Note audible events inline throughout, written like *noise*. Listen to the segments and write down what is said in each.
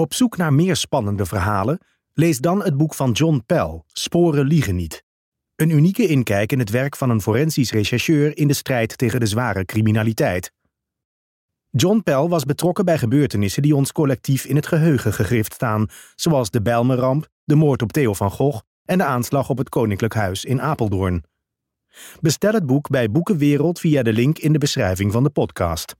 Op zoek naar meer spannende verhalen? Lees dan het boek van John Pell, Sporen liegen niet. Een unieke inkijk in het werk van een forensisch rechercheur in de strijd tegen de zware criminaliteit. John Pell was betrokken bij gebeurtenissen die ons collectief in het geheugen gegrift staan, zoals de Bijlmerramp, de moord op Theo van Gogh en de aanslag op het Koninklijk Huis in Apeldoorn. Bestel het boek bij Boekenwereld via de link in de beschrijving van de podcast.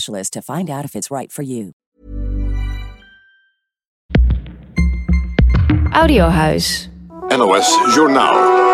to find out if it's right for you. Audiohuis. NOS Journaal.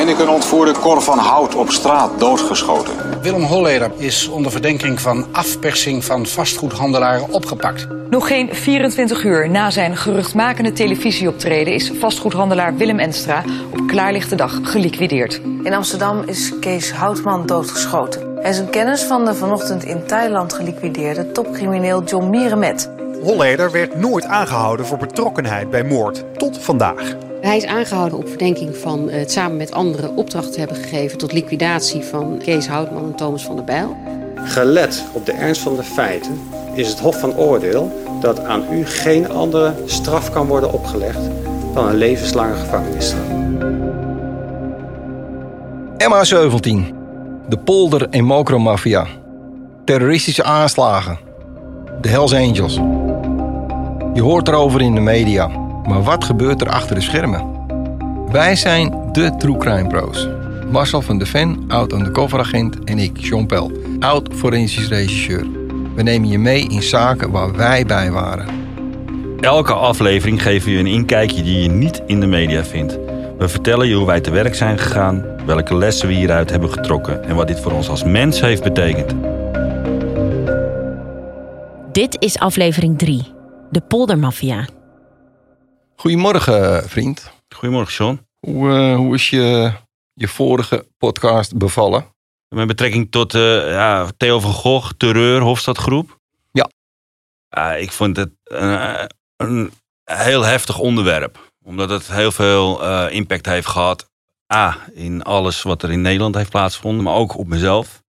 Heineken ontvoerde Cor van Hout op straat doodgeschoten. Willem Holleder is onder verdenking van afpersing van vastgoedhandelaren opgepakt. Nog geen 24 uur na zijn geruchtmakende televisieoptreden is vastgoedhandelaar Willem Enstra op klaarlichte dag geliquideerd. In Amsterdam is Kees Houtman doodgeschoten. Hij is een kennis van de vanochtend in Thailand geliquideerde topcrimineel John Mierenmet. Holleder werd nooit aangehouden voor betrokkenheid bij moord. Tot vandaag. Hij is aangehouden op verdenking van het samen met anderen opdracht te hebben gegeven tot liquidatie van Kees Houtman en Thomas van der Bijl. Gelet op de ernst van de feiten is het Hof van Oordeel dat aan u geen andere straf kan worden opgelegd dan een levenslange gevangenisstraf. MH17, de polder- en mokromafia, terroristische aanslagen, de Hells Angels. Je hoort erover in de media, maar wat gebeurt er achter de schermen? Wij zijn de True Crime Pro's. Marcel van de Ven, oud undercoveragent en ik, Jean Pel, oud forensisch regisseur. We nemen je mee in zaken waar wij bij waren. Elke aflevering geven we je een inkijkje die je niet in de media vindt. We vertellen je hoe wij te werk zijn gegaan, welke lessen we hieruit hebben getrokken en wat dit voor ons als mens heeft betekend. Dit is aflevering 3, de Poldermafia. Goedemorgen, vriend. Goedemorgen, John. Hoe, uh, hoe is je, je vorige podcast bevallen? Met betrekking tot uh, ja, Theo van Gogh, terreur, Hofstadgroep? Ja. Uh, ik vond het een, een, heel heftig onderwerp. Omdat het heel veel impact heeft gehad. A, in alles wat er in Nederland heeft plaatsgevonden, maar ook op mezelf.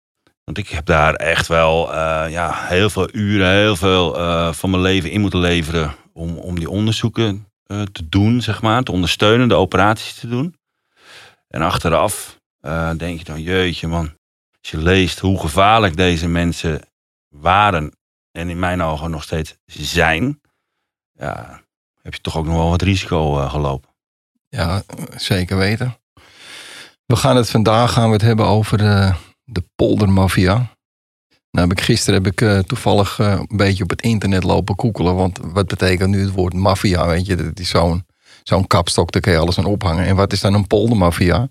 Want ik heb daar echt wel ja, heel veel uren, heel veel van mijn leven in moeten leveren om, om die onderzoeken te doen, zeg maar, te ondersteunen, de operaties te doen. En achteraf uh, denk je dan, jeetje man, als je leest hoe gevaarlijk deze mensen waren en in mijn ogen nog steeds zijn, ja, heb je toch ook nog wel wat risico uh, gelopen. Ja, zeker weten. We gaan het vandaag gaan we het hebben over de, de poldermafia. Nou ik, gisteren heb ik uh, toevallig uh, een beetje op het internet lopen koekelen. Want wat betekent nu het woord maffia? Weet je, dat is zo'n zo'n kapstok, daar kun je alles aan ophangen. En wat is dan een poldermafia?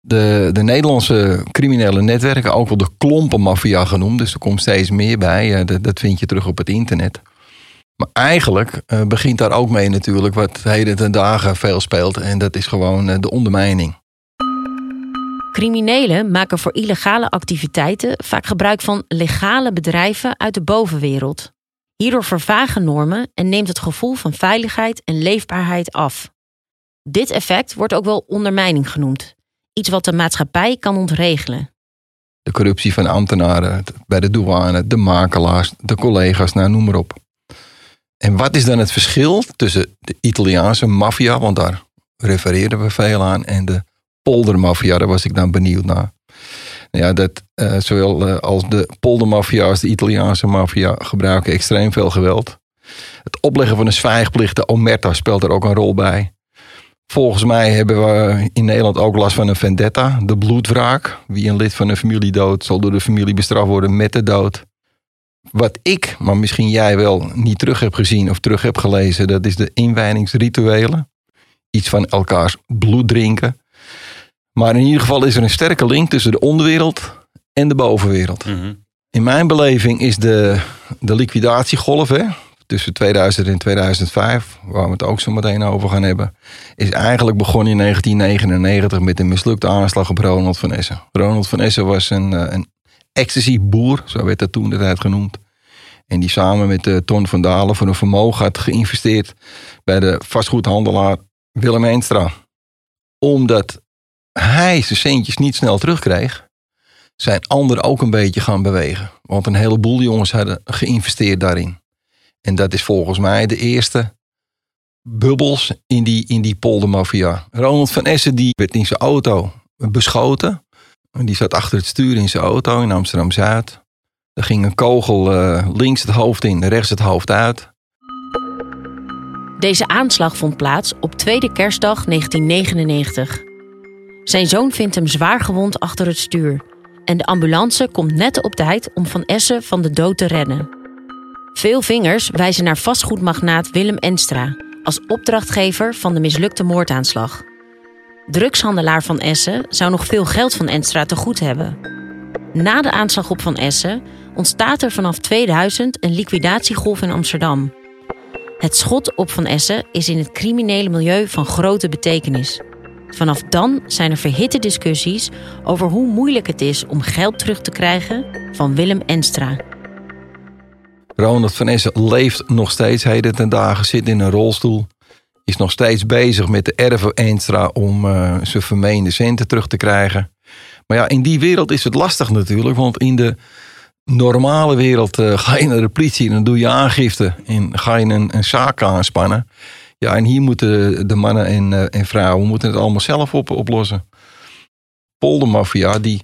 De, de Nederlandse criminele netwerken, ook wel de klompenmafia genoemd. Dus er komt steeds meer bij. Uh, dat, dat vind je terug op het internet. Maar eigenlijk begint daar ook mee natuurlijk wat heden ten dagen veel speelt. En dat is gewoon de ondermijning. Criminelen maken voor illegale activiteiten vaak gebruik van legale bedrijven uit de bovenwereld. Hierdoor vervagen normen en neemt het gevoel van veiligheid en leefbaarheid af. Dit effect wordt ook wel ondermijning genoemd, iets wat de maatschappij kan ontregelen. De corruptie van ambtenaren bij de douane, de makelaars, de collega's, nou noem maar op. En wat is dan het verschil tussen de Italiaanse maffia, want daar refereerden we veel aan, en de poldermafia, daar was ik dan benieuwd naar. Nou ja, dat, uh, zowel uh, als de poldermafia als de Italiaanse maffia gebruiken extreem veel geweld. Het opleggen van een zwijgplicht, de omerta, speelt er ook een rol bij. Volgens mij hebben we in Nederland ook last van een vendetta, de bloedwraak. Wie een lid van een familie dood, zal door de familie bestraft worden met de dood. Wat ik, maar misschien jij wel, niet terug heb gezien of terug heb gelezen, dat is de inwijdingsrituelen. Iets van elkaars bloed drinken. Maar in ieder geval is er een sterke link tussen de onderwereld en de bovenwereld. In mijn beleving is de, de liquidatiegolf hè, tussen 2000 en 2005, waar we het ook zo meteen over gaan hebben, is eigenlijk begonnen in 1999 met een mislukte aanslag op Ronald van Essen. Ronald van Essen was een, een ecstasy-boer, zo werd dat toen de tijd genoemd. En die samen met uh, Ton van Dalen voor een vermogen had geïnvesteerd bij de vastgoedhandelaar Willem Eenstra. Omdat hij zijn centjes niet snel terugkreeg, zijn anderen ook een beetje gaan bewegen. Want een heleboel jongens hadden geïnvesteerd daarin. En dat is volgens mij de eerste bubbels in die, in die poldermafia. Ronald van Essen die werd in zijn auto beschoten. Die zat achter het stuur in zijn auto in Amsterdam-Zuid. Er ging een kogel uh, links het hoofd in, rechts het hoofd uit. Deze aanslag vond plaats op tweede kerstdag 1999. Zijn zoon vindt hem zwaar gewond achter het stuur. En de ambulance komt net op tijd om Van Essen van de dood te redden. Veel vingers wijzen naar vastgoedmagnaat Willem Enstra als opdrachtgever van de mislukte moordaanslag. Drugshandelaar Van Essen zou nog veel geld van Enstra te goed hebben. Na de aanslag op Van Essen ontstaat er vanaf 2000 een liquidatiegolf in Amsterdam. Het schot op Van Essen is in het criminele milieu van grote betekenis. Vanaf dan zijn er verhitte discussies over hoe moeilijk het is om geld terug te krijgen van Willem Enstra. Ronald van Essen leeft nog steeds heden ten dagen, zit in een rolstoel. Is nog steeds bezig met de erven Enstra om uh, zijn vermeende centen terug te krijgen. Maar ja, in die wereld is het lastig natuurlijk, want in de normale wereld uh, ga je naar de politie en dan doe je aangifte en ga je een zaak aanspannen. Ja, en hier moeten de mannen en, uh, en vrouwen moeten het allemaal zelf op, oplossen. Poldermafia die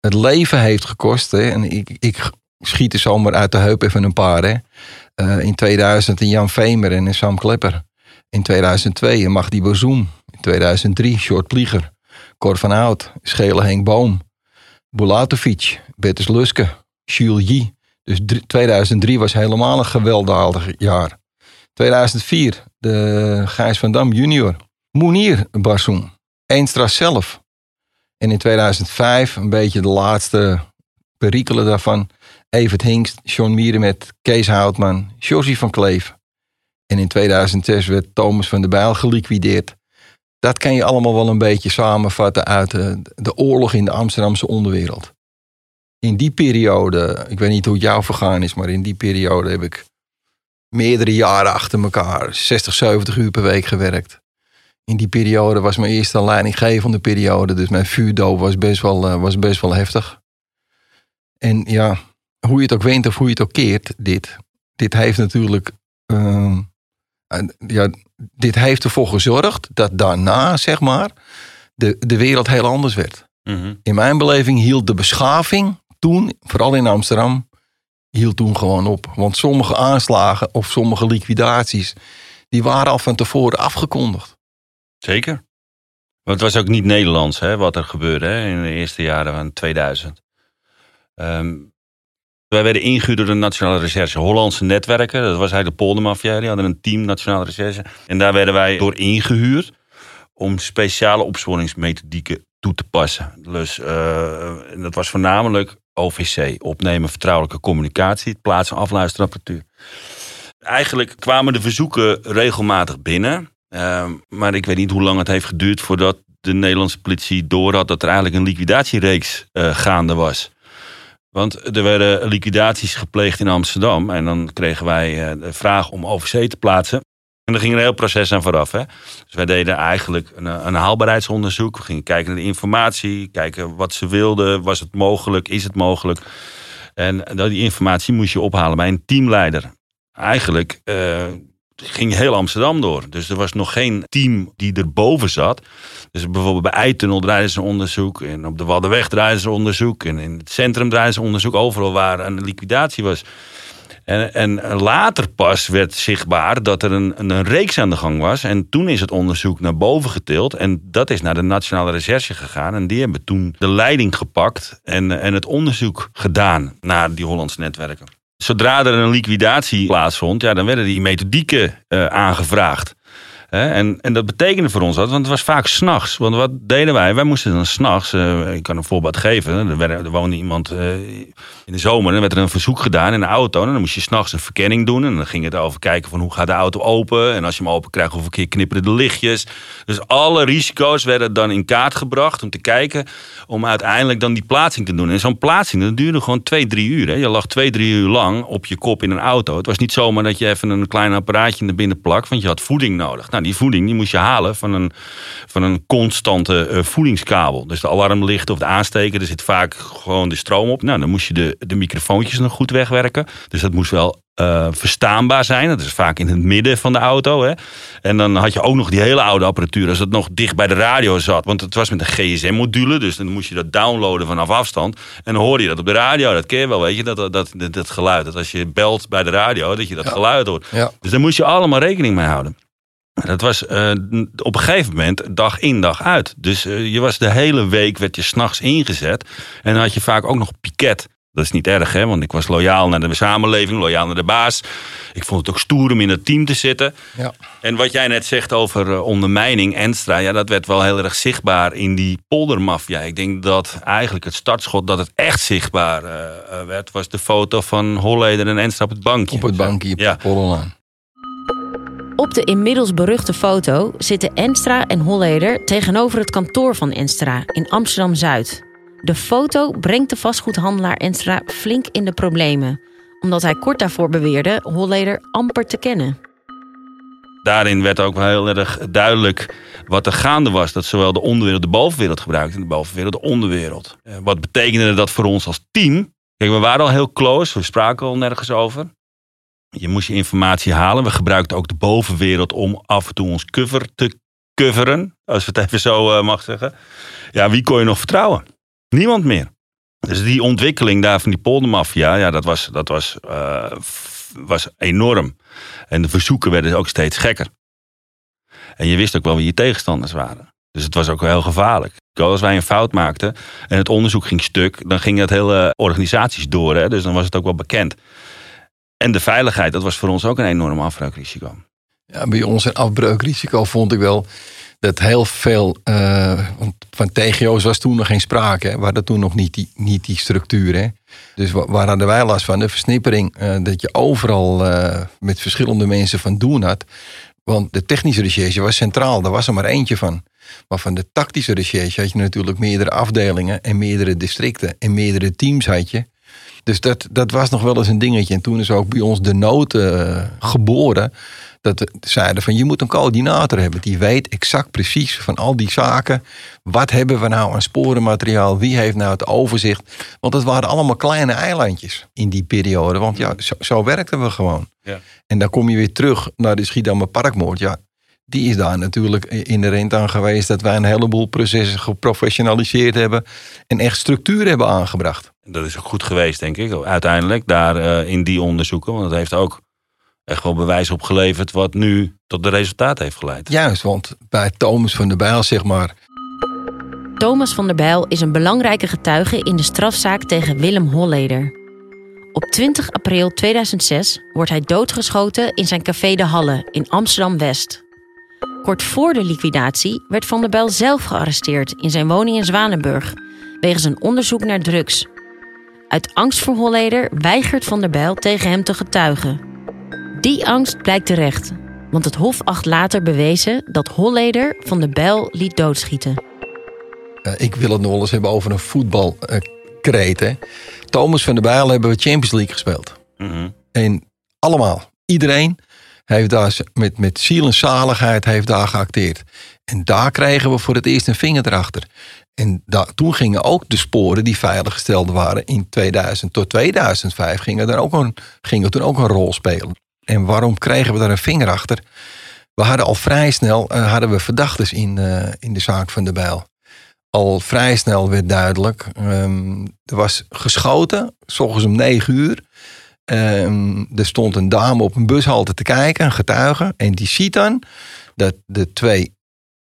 het leven heeft gekost. Hè, en ik, ik schiet er zomaar uit de heup even een paar. Hè. Uh, in 2000 een Jan Vemer en een Sam Klepper. In 2002 een Magdi Bozoom. In 2003 Short Plieger. Cor van Hout. Schele Henk Boom. Bulatovic. Bertus Luske. Jules. Dus 2003 was helemaal een gewelddadig jaar. 2004 de Gijs van Dam junior. Moenier Barsoen. Eenstra zelf. En in 2005 een beetje de laatste perikelen daarvan. Evert Hingst, John Mieren met Kees Houtman, Josie van Kleef. En in 2006 werd Thomas van der Bijl geliquideerd. Dat kan je allemaal wel een beetje samenvatten uit de, de oorlog in de Amsterdamse onderwereld. In die periode, ik weet niet hoe het jou vergaan is, maar in die periode heb ik meerdere jaren achter elkaar, 60, 70 uur per week gewerkt. In die periode was mijn eerste leidinggevende periode, dus mijn vuurdoop was best wel, was best wel heftig. En ja, hoe je het ook wint of hoe je het ook keert, dit, dit heeft natuurlijk, uh, ja, dit heeft ervoor gezorgd dat daarna, zeg maar, de, de wereld heel anders werd. Mm -hmm. In mijn beleving hield de beschaving toen, vooral in Amsterdam, hield toen gewoon op. Want sommige aanslagen of sommige liquidaties, die waren al van tevoren afgekondigd. Zeker. Want het was ook niet Nederlands hè, wat er gebeurde hè, in de eerste jaren van 2000. Um, wij werden ingehuurd door de Nationale Recherche Hollandse Netwerken. Dat was eigenlijk de poldermafia. Die hadden een team Nationale Recherche. En daar werden wij door ingehuurd om speciale opsporingsmethodieken toe te passen. Dus uh, dat was voornamelijk OVC, opnemen vertrouwelijke communicatie, plaatsen afluisterapparatuur. Eigenlijk kwamen de verzoeken regelmatig binnen. Uh, maar ik weet niet hoe lang het heeft geduurd voordat de Nederlandse politie door had dat er eigenlijk een liquidatiereeks uh, gaande was. Want er werden liquidaties gepleegd in Amsterdam. En dan kregen wij uh, de vraag om overzee te plaatsen. En er ging een heel proces aan vooraf. Hè? Dus wij deden eigenlijk een, een, haalbaarheidsonderzoek. We gingen kijken naar de informatie, kijken wat ze wilden. Was het mogelijk? Is het mogelijk? En die informatie moest je ophalen bij een teamleider. Eigenlijk uh, ging heel Amsterdam door. Dus er was nog geen team die erboven zat. Dus bijvoorbeeld bij Eitunnel draaiden ze onderzoek. En op de Waddenweg draaiden ze onderzoek. En in het centrum draaiden ze onderzoek. Overal waar een liquidatie was. En, en, later pas werd zichtbaar dat er een, een, reeks aan de gang was. En toen is het onderzoek naar boven getild. En dat is naar de Nationale Recherche gegaan. En die hebben toen de leiding gepakt en, en het onderzoek gedaan naar die Hollandse netwerken. Zodra er een liquidatie plaatsvond, ja, dan werden die methodieken uh, aangevraagd. En, en dat betekende voor ons dat, want het was vaak s'nachts. Want wat deden wij? Wij moesten dan s'nachts, uh, ik kan een voorbeeld geven. Er, er woonde iemand uh, in de zomer, en werd er een verzoek gedaan in een auto. En dan moest je s'nachts een verkenning doen. En dan ging het over kijken van hoe gaat de auto open. En als je hem open krijgt, hoeveel keer knipperen de lichtjes. Dus alle risico's werden dan in kaart gebracht om te kijken. Om uiteindelijk dan die plaatsing te doen. En zo'n plaatsing, dat duurde gewoon twee, drie uur. Hè. Je lag twee, drie uur lang op je kop in een auto. Het was niet zomaar dat je even een klein apparaatje naar binnen plakt. Want je had voeding nodig. Nou, die voeding die moest je halen van een, van een constante uh, voedingskabel. Dus de alarmlichten of de aansteker, er zit vaak gewoon de stroom op. Nou, dan moest je de, de microfoontjes nog goed wegwerken. Dus dat moest wel uh, verstaanbaar zijn. Dat is vaak in het midden van de auto. Hè. En dan had je ook nog die hele oude apparatuur. Als het nog dicht bij de radio zat. Want het was met een GSM-module. Dus dan moest je dat downloaden vanaf afstand. En dan hoorde je dat op de radio. Dat ken je wel, weet je. Dat, dat, dat, dat geluid. Dat als je belt bij de radio, dat je dat geluid hoort. Ja. Dus daar moest je allemaal rekening mee houden. Dat was uh, op een gegeven moment dag in dag uit. Dus uh, je was de hele week werd je s'nachts ingezet. En dan had je vaak ook nog piket. Dat is niet erg, hè? want ik was loyaal naar de samenleving, loyaal naar de baas. Ik vond het ook stoer om in het team te zitten. Ja. En wat jij net zegt over uh, ondermijning, Enstra, ja, dat werd wel heel erg zichtbaar in die poldermafia. Ik denk dat eigenlijk het startschot dat het echt zichtbaar werd, was de foto van Holleder en Enstra op het bankje. Op het bankje, op ja. de Polderlaan. Op de inmiddels beruchte foto zitten Enstra en Holleder tegenover het kantoor van Enstra in Amsterdam Zuid. De foto brengt de vastgoedhandelaar Enstra flink in de problemen, omdat hij kort daarvoor beweerde Holleder amper te kennen. Daarin werd ook heel erg duidelijk wat er gaande was. Dat zowel de onderwereld de bovenwereld gebruikte en de bovenwereld de onderwereld. Wat betekende dat voor ons als team? Kijk, we waren al heel close, we spraken al nergens over. Je moest je informatie halen. We gebruikten ook de bovenwereld om af en toe ons cover te coveren. Als we het even zo uh, mag zeggen. Ja, wie kon je nog vertrouwen? Niemand meer. Dus die ontwikkeling daar van die poldermafia, ja, dat was, dat was, uh, was enorm. En de verzoeken werden ook steeds gekker. En je wist ook wel wie je tegenstanders waren. Dus het was ook wel heel gevaarlijk. Als wij een fout maakten en het onderzoek ging stuk, dan gingen het hele organisaties door. Hè? Dus dan was het ook wel bekend. En de veiligheid, dat was voor ons ook een enorm afbreukrisico. Ja, bij ons een afbreukrisico vond ik wel dat heel veel. Uh, van TGO's was toen nog geen sprake. Hè. Toen nog niet die, niet die structuur. Dus waar hadden wij last van? De versnippering. Uh, dat je overal uh, met verschillende mensen van doen had. Want de technische recherche was centraal. Daar was er maar eentje van. Maar van de tactische recherche had je natuurlijk meerdere afdelingen. En meerdere districten. En meerdere teams had je. Dus dat, dat was nog wel eens een dingetje. En toen is ook bij ons de nood uh, geboren. Dat zeiden van je moet een coördinator hebben. Die weet exact precies van al die zaken. Wat hebben we nou aan sporenmateriaal? Wie heeft nou het overzicht? Want het waren allemaal kleine eilandjes in die periode. Want ja, zo, zo werkten we gewoon. Ja. En dan kom je weer terug naar de Schiedammer Parkmoord. Ja, die is daar natuurlijk inherent aan geweest dat wij een heleboel processen geprofessionaliseerd hebben en echt structuur hebben aangebracht. Dat is ook goed geweest, denk ik, uiteindelijk daar uh, in die onderzoeken. Want het heeft ook echt wel bewijs opgeleverd wat nu tot de resultaat heeft geleid. Juist, want bij Thomas van der Bijl, zeg maar. Thomas van der Bijl is een belangrijke getuige in de strafzaak tegen Willem Holleder. Op 20 april 2006 wordt hij doodgeschoten in zijn café De Halle in Amsterdam-West. Kort voor de liquidatie werd Van der Bijl zelf gearresteerd in zijn woning in Zwanenburg wegens een onderzoek naar drugs. Uit angst voor Holleder weigert Van der Bijl tegen hem te getuigen. Die angst blijkt terecht, want het Hof acht later bewezen dat Holleder Van der Bijl liet doodschieten. Eh, ik wil het nog wel eens hebben over een voetbalkreet. hè. Thomas van der Bijl hebben we Champions League gespeeld. Mhm. En allemaal, iedereen heeft daar met, met ziel en zaligheid heeft daar geacteerd. En daar kregen we voor het eerst een vinger erachter. En da- toen gingen ook de sporen die veiliggesteld waren in 2000 tot 2005 gingen, daar ook een, gingen toen ook een rol spelen. En waarom kregen we daar een vinger achter? We hadden al vrij snel eh, hadden we verdachten in, eh, in de zaak van de Bijl. Al vrij snel werd duidelijk, ehm, er was geschoten, s ochtends om negen uur. Ehm, er stond een dame op een bushalte te kijken, een getuige. En die ziet dan dat de twee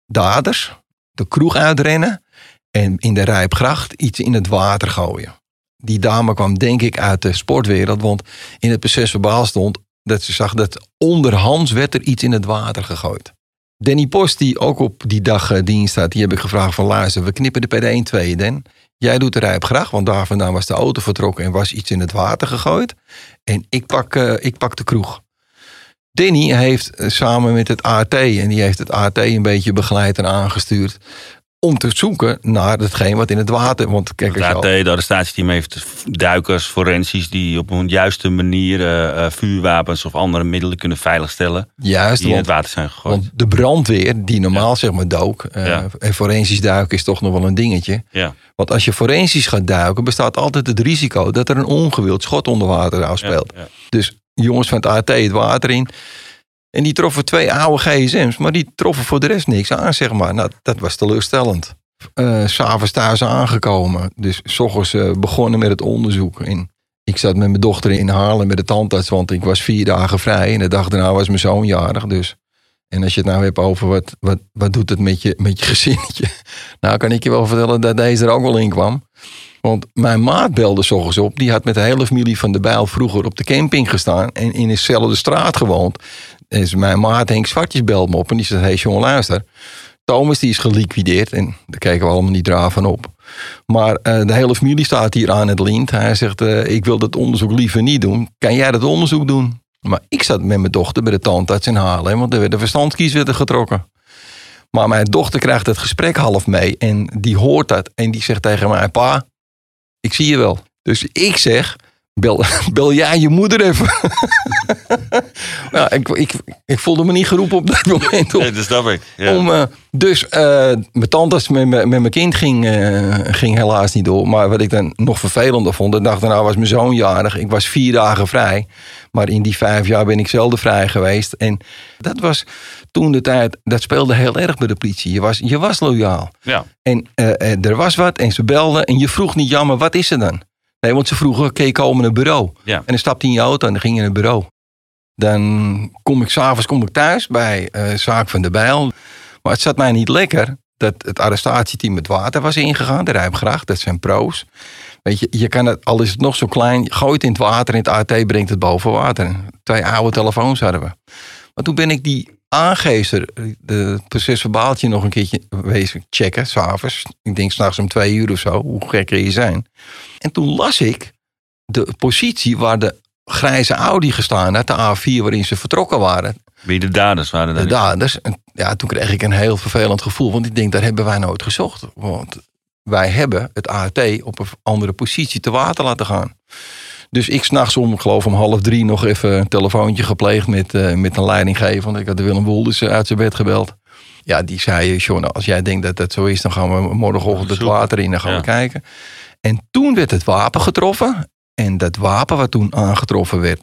daders de kroeg uitrennen en in de Rijpgracht iets in het water gooien. Die dame kwam denk ik uit de sportwereld, want in het proces verbaal stond dat ze zag dat onderhands werd er iets in het water gegooid. Danny Post, die ook op die dag eh, dienst had, die heb ik gevraagd van luister, we knippen de PD 1-2 Den. Jij doet de Rijpgracht, want daar vandaan was de auto vertrokken en was iets in het water gegooid. En ik pak, eh, ik pak de kroeg. Danny heeft eh, samen met het AT, en die heeft het AT een beetje begeleid en aangestuurd, om te zoeken naar hetgeen wat in het water. Want kijk, Het AT, de arrestatiesteam heeft duikers, forensisch die op een juiste manier eh, eh, vuurwapens of andere middelen kunnen veiligstellen. Juist, die in het want- water zijn gegooid. Want de brandweer, die normaal zeg maar dook, eh, Ja. en forensisch duiken is toch nog wel een dingetje. ja. Want als je forensisch gaat duiken, bestaat altijd het risico dat er een ongewild schot onder water afspeelt. Dus jongens van het AT het water in. En die troffen twee oude gsm's, maar die troffen voor de rest niks aan, zeg maar. Nou, dat was teleurstellend. S S'avonds thuis aangekomen. Dus s ochtends eh, begonnen met het onderzoek. En ik zat met mijn dochter in Haarlem met de tandarts, want ik was vier dagen vrij. En de dag daarna was mijn zoon jarig, dus... En als je het nou hebt over wat, wat, wat doet het met je, met je *laughs* gezinnetje. Nou kan ik je wel vertellen dat deze er ook wel in kwam. Want mijn maat belde s ochtends op. Die had met de hele familie van de Bijl vroeger op de camping gestaan. En in dezelfde straat gewoond. Dus mijn maat Henk Zwartjes belde me op. En die zei, hey jongen luister. Thomas die is geliquideerd. En daar kijken we allemaal niet draaf van op. Maar eh, de hele familie staat hier aan het lint. Hij zegt, eh, ik wil dat onderzoek liever niet doen. Kan jij dat onderzoek doen? Maar ik zat met mijn dochter bij de tandarts in Haarlem. Want er werden verstandskies werden getrokken. Maar mijn dochter krijgt het gesprek half mee. En die hoort dat. En die zegt tegen mij, pa, ik zie je wel. Dus ik zeg, bel, *laughs* bel jij je moeder even. *laughs* ja, ik, ik, ik voelde me niet geroepen op dat moment. Om, Nee, dat snap ik. Ja. om, eh, dus eh, mijn tandarts met, mijn- met mijn kind ging, eh, ging helaas niet door. Maar wat ik dan nog vervelender vond, de dag daarna was mijn zoon jarig. Ik was vier dagen vrij. Maar in die vijf jaar ben ik zelden vrij geweest. En dat was toen de tijd, dat speelde heel erg bij de politie. Je was, je was loyaal. Ja. En er was wat en ze belden en je vroeg niet, jammer, wat is er dan? Nee, want ze vroegen, oké, komen naar het bureau. Ja. En dan stapte hij in je auto en dan ging je naar het bureau. Dan kom ik s'avonds kom ik thuis bij eh, Zaak van de Bijl. Maar het zat mij niet lekker dat het arrestatieteam het water was ingegaan. De Rijpgracht, dat zijn pro's. Weet je, je kan het, al is het nog zo klein, gooit in het water en het AT brengt het boven water. Twee oude telefoons hadden we. Maar toen ben ik die aangeester, de procesverbaaltje nog een keertje wezen checken, s'avonds. Ik denk s'nachts om twee uur of zo, hoe gek kun je zijn. En toen las ik de positie waar de grijze Audi gestaan had, de A4 waarin ze vertrokken waren. Wie de daders waren De daders. En ja, toen kreeg ik een heel vervelend gevoel, want ik denk, daar hebben wij nooit gezocht. Want wij hebben het AT op een andere positie te water laten gaan. Dus ik s'nachts om, geloof om half drie, nog even een telefoontje gepleegd met, uh, met een leidinggever. Want ik had de Willem Wolders uit zijn bed gebeld. Ja, die zei, John, als jij denkt dat dat zo is, dan gaan we morgenochtend het water in en gaan Ja. we kijken. En toen werd het wapen getroffen. En dat wapen wat toen aangetroffen werd,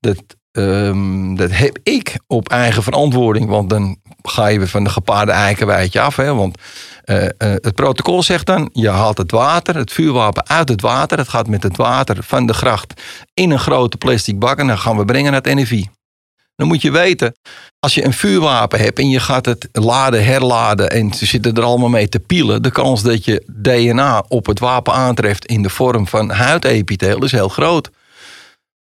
dat, ehm, dat heb ik op eigen verantwoording. Want dan ga je weer van de gepaarde eikenwijtje af. Hè? Want eh, eh, het protocol zegt dan, je haalt het water, het vuurwapen uit het water. Het gaat met het water van de gracht in een grote plastic bak. En dan gaan we brengen naar het NFI. Dan moet je weten, als je een vuurwapen hebt en je gaat het laden, herladen en ze zitten er allemaal mee te pielen, de kans dat je DNA op het wapen aantreft in de vorm van huidepitheel is heel groot.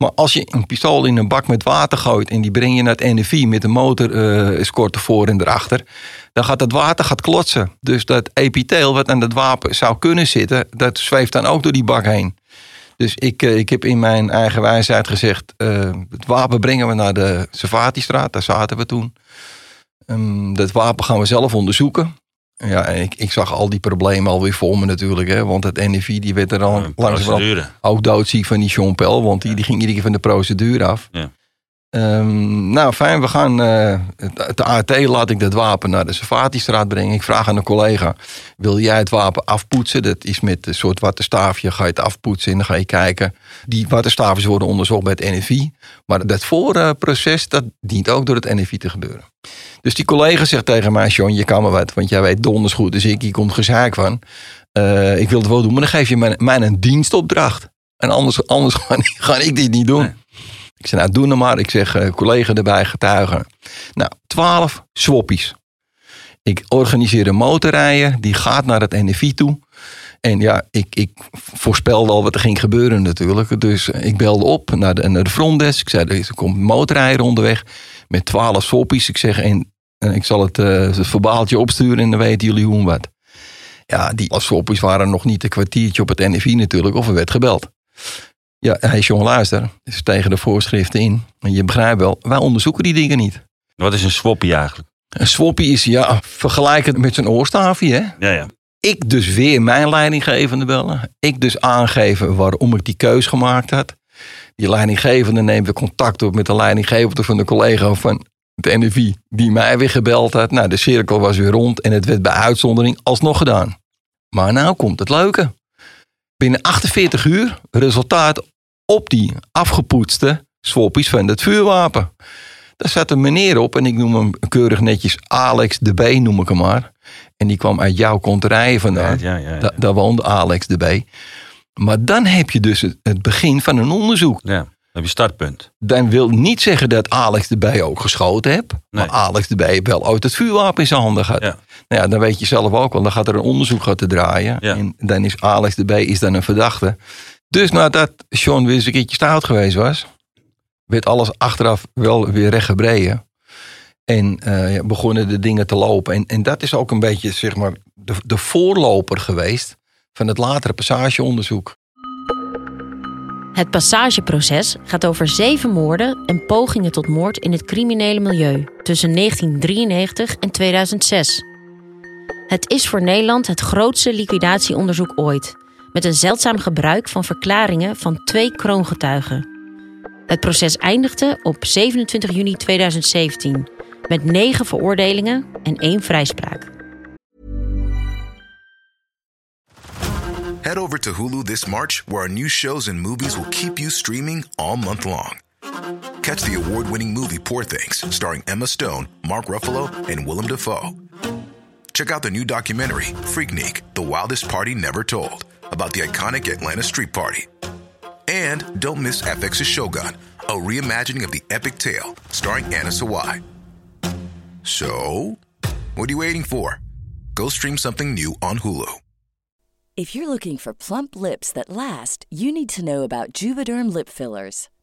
Maar als je een pistool in een bak met water gooit en die breng je naar het NFI met een motor uh, escort ervoor en erachter, dan gaat het water gaat klotsen. Dus dat epitheel wat aan dat wapen zou kunnen zitten, dat zweeft dan ook door die bak heen. Dus ik, uh, ik heb in mijn eigen wijsheid gezegd, uh, het wapen brengen we naar de Savatistraat, daar zaten we toen. Um, dat wapen gaan we zelf onderzoeken. Ja, ik, ik zag al die problemen alweer voor me natuurlijk. Hè, want het NFI die werd er al procedure. langzaam ook doodziek van die Jean Pel. Want die, die ging iedere keer van de procedure af. Ja. Ehm, nou, fijn. We gaan eh, het het ART laat ik dat wapen naar de Savatistraat brengen. Ik vraag aan een collega, wil jij het wapen afpoetsen? Dat is met een soort wattenstaafje, ga je het afpoetsen en dan ga je kijken. Die wattenstaafjes worden onderzocht bij het NFI. Maar dat voorproces, dat dient ook door het NFI te gebeuren. Dus die collega zegt tegen mij, John, je kan me wat, want jij weet donders goed. Dus ik, hier komt gezaak van. Eh, ik wil het wel doen, maar dan geef je mij, een dienstopdracht. En anders, anders *laughs* ga ik dit niet doen. Ik zeg, nou doe nou maar. Ik zeg, eh, collega erbij, getuigen. Nou, twaalf swappies. Ik organiseer een motorrijden, die gaat naar het NFI toe. En ja, ik, ik voorspelde al wat er ging gebeuren natuurlijk. Dus ik belde op naar de, frontdesk. Ik zei, er komt een motorrijder onderweg met twaalf swappies. Ik zeg, en, ik zal het, het verbaaltje opsturen en dan weten jullie hoe en wat. Ja, die swappies waren nog niet een kwartiertje op het NFI natuurlijk, of er werd gebeld. Ja, hij is jong luister, is tegen de voorschriften in. En je begrijpt wel, wij onderzoeken die dingen niet. Wat is een swappie eigenlijk? Een swappie is, ja, vergelijk het met zijn oorstaafje, hè? Ja, ja. Ik dus weer mijn leidinggevende bellen. Ik dus aangeven waarom ik die keus gemaakt had. Die leidinggevende neemt weer contact op met de leidinggevende van de collega van het NFI. Die mij weer gebeld had. Nou, de cirkel was weer rond en het werd bij uitzondering alsnog gedaan. Maar nou komt het leuke. Binnen 48 uur resultaat op die afgepoetste swappies van het vuurwapen. Daar zat een meneer op en ik noem hem keurig netjes Alex de B, noem ik hem maar. En die kwam uit jouw konterijen vandaan. Ja, ja, ja, ja. Da- daar woonde Alex de B. Maar dan heb je dus het, het begin van een onderzoek. Ja, dan heb je startpunt. Dan wil niet zeggen dat Alex de B ook geschoten heeft. Maar Alex de B wel ooit het vuurwapen in zijn handen gehad. Nou ja, dan weet je zelf ook wel. Dan gaat er een onderzoek gaat te draaien. En dan is Alex de B is dan een verdachte. Dus nadat Sean weer eens een keertje stout geweest was... werd alles achteraf wel weer rechtgebreden. En eh, begonnen de dingen te lopen. En, en dat is ook een beetje zeg maar, de, de voorloper geweest... van het latere passageonderzoek. Het passageproces gaat over zeven moorden en pogingen tot moord in het criminele milieu tussen 1993 en 2006. Het is voor Nederland het grootste liquidatieonderzoek ooit, met een zeldzaam gebruik van verklaringen van twee kroongetuigen. Het proces eindigde op 27 juni 2017 met negen veroordelingen en één vrijspraak. Head over to Hulu this March, where our new shows and movies will keep you streaming all month long. Catch the award winning movie Poor Things, starring Emma Stone, Mark Ruffalo, and Willem Dafoe. Check out the new documentary, Freaknik The Wildest Party Never Told, about the iconic Atlanta Street Party. And don't miss FX's Shogun, a reimagining of the epic tale, starring Anna Sawai. So, what are you waiting for? Go stream something new on Hulu. If you're looking for plump lips that last, you need to know about Juvederm lip fillers.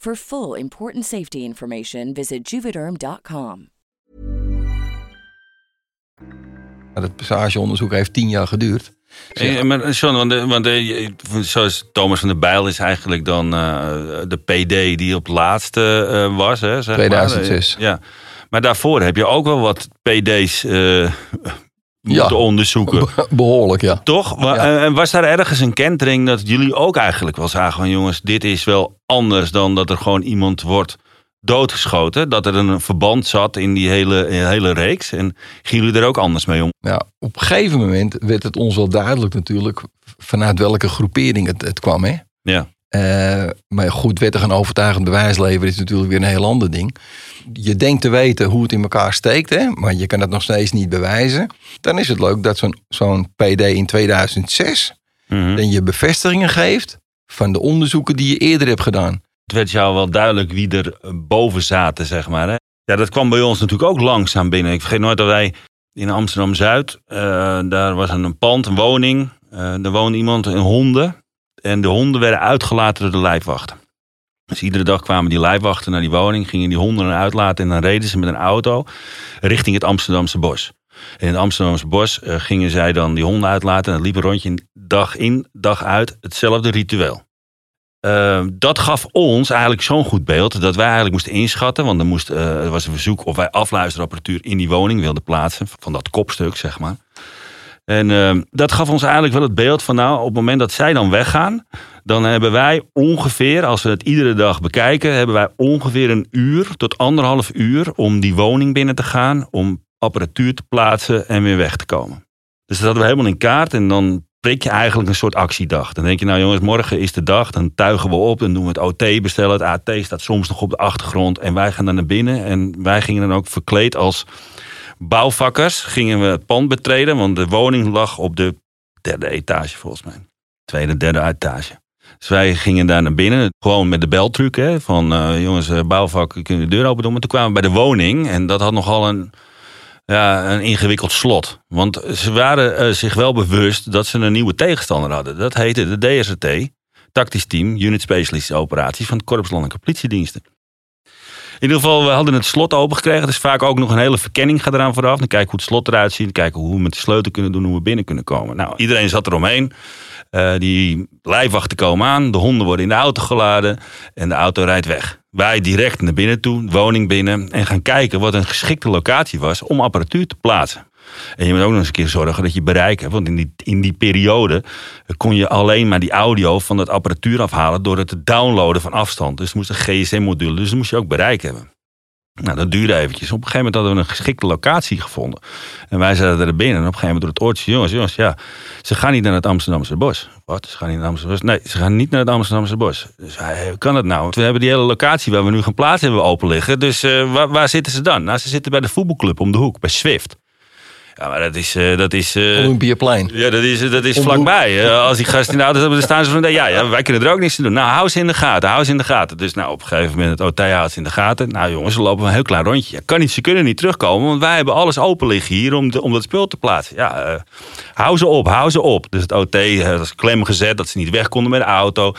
For full important safety information, visit juvederm.com. Het passageonderzoek heeft tien jaar geduurd. Eh, maar John, want, de- want de- zoals Thomas van der Bijl is eigenlijk dan eh, de PD die op het laatste eh, was. Hè, zeg 2006. Maar. Ja. maar daarvoor heb je ook wel wat PD's eh, moeten onderzoeken. Behoorlijk, ja. Toch? Ja. En was daar ergens een kentering dat jullie ook eigenlijk wel zagen van jongens, dit is wel anders dan dat er gewoon iemand wordt doodgeschoten. Dat er een verband zat in die hele, die hele reeks. En gingen jullie er ook anders mee om? Ja, op een gegeven moment werd het ons wel duidelijk natuurlijk vanuit welke groepering het, het kwam. Hè? Ja. Uh, maar goed, wettig en overtuigend bewijs leveren is natuurlijk weer een heel ander ding. Je denkt te weten hoe het in elkaar steekt, hè? maar je kan het nog steeds niet bewijzen. Dan is het leuk dat zo'n zo'n PD in 2006 Mhm. dan je bevestigingen geeft van de onderzoeken die je eerder hebt gedaan. Het werd jou wel duidelijk wie er eh, boven zaten, zeg maar. Hè? Ja, dat kwam bij ons natuurlijk ook langzaam binnen. Ik vergeet nooit dat wij in Amsterdam-Zuid, eh, daar was een pand, een woning. Uh, er woonde iemand, een honden. En de honden werden uitgelaten door de lijfwachten. Dus iedere dag kwamen die lijfwachten naar die woning, gingen die honden eruit uitlaten en dan reden ze met een auto richting het Amsterdamse bos. En in het Amsterdamse bos uh, gingen zij dan die honden uitlaten en dat liep een rondje dag in, dag uit, hetzelfde ritueel. Uh, dat gaf ons eigenlijk zo'n goed beeld dat wij eigenlijk moesten inschatten, want er, moest, uh, er was een verzoek of wij afluisterapparatuur in die woning wilden plaatsen, van dat kopstuk zeg maar. En uh, dat gaf ons eigenlijk wel het beeld van nou, op het moment dat zij dan weggaan, dan hebben wij ongeveer, als we het iedere dag bekijken, hebben wij ongeveer een uur tot anderhalf uur om die woning binnen te gaan, om apparatuur te plaatsen en weer weg te komen. Dus dat hadden we helemaal in kaart en dan prik je eigenlijk een soort actiedag. Dan denk je, nou jongens, morgen is de dag, dan tuigen we op, dan doen we het OT bestellen. Het AT staat soms nog op de achtergrond en wij gaan dan naar binnen. En wij gingen dan ook verkleed als bouwvakkers, gingen we het pand betreden, want de woning lag op de derde etage volgens mij. Tweede, derde etage. Dus wij gingen daar naar binnen, gewoon met de beltruc. Hè, van uh, jongens, uh, bouwvak, kunnen de deur open doen. Maar toen kwamen we bij de woning en dat had nogal een, ja, een ingewikkeld slot. Want ze waren uh, zich wel bewust dat ze een nieuwe tegenstander hadden. Dat heette de DSRT, Tactisch Team Unit Specialist Operatie van het Korps Landelijke Politiediensten. In ieder geval, we hadden het slot opengekregen. Dus vaak ook nog een hele verkenning gaat eraan vooraf. Dan kijken hoe het slot eruit ziet. Kijken hoe we met de sleutel kunnen doen, hoe we binnen kunnen komen. Nou, iedereen zat eromheen. Uh, die lijfwachten komen aan. De honden worden in de auto geladen. En de auto rijdt weg. Wij direct naar binnen toe, woning binnen. En gaan kijken wat een geschikte locatie was om apparatuur te plaatsen. En je moet ook nog eens een keer zorgen dat je bereik hebt. Want in die, in die periode kon je alleen maar die audio van dat apparatuur afhalen door het te downloaden van afstand. Dus het moest een GSM-module, dus dat moest je ook bereik hebben. Nou, dat duurde eventjes. Op een gegeven moment hadden we een geschikte locatie gevonden. En wij zaten er binnen. En op een gegeven moment door het oortje, jongens, jongens, ja, ze gaan niet naar het Amsterdamse bos. Wat? Ze gaan niet naar het Amsterdamse bos? Nee, ze gaan niet naar het Amsterdamse bos. Dus hij, kan het nou? We hebben die hele locatie waar we nu gaan plaatsen hebben open liggen. Dus uh, waar, waar zitten ze dan? Nou, ze zitten bij de voetbalclub om de hoek, bij Swift. Ja, maar dat is... Uh, dat is uh, Olympiaplein. Ja, dat is, dat is vlakbij. Uh, als die gasten in de auto hebben, dan staan ze van... Ja, ja, *laughs* wij kunnen er ook niks te doen. Nou, hou ze in de gaten, hou ze in de gaten. Dus nou, op een gegeven moment, het OT houdt ze in de gaten. Nou jongens, we lopen een heel klein rondje. Ja, kan niet, ze kunnen niet terugkomen, want wij hebben alles open liggen hier om, de, om dat spul te plaatsen. Ja, hou ze op, hou ze op. Dus het OT had klem gezet, dat ze niet weg konden met de auto. Op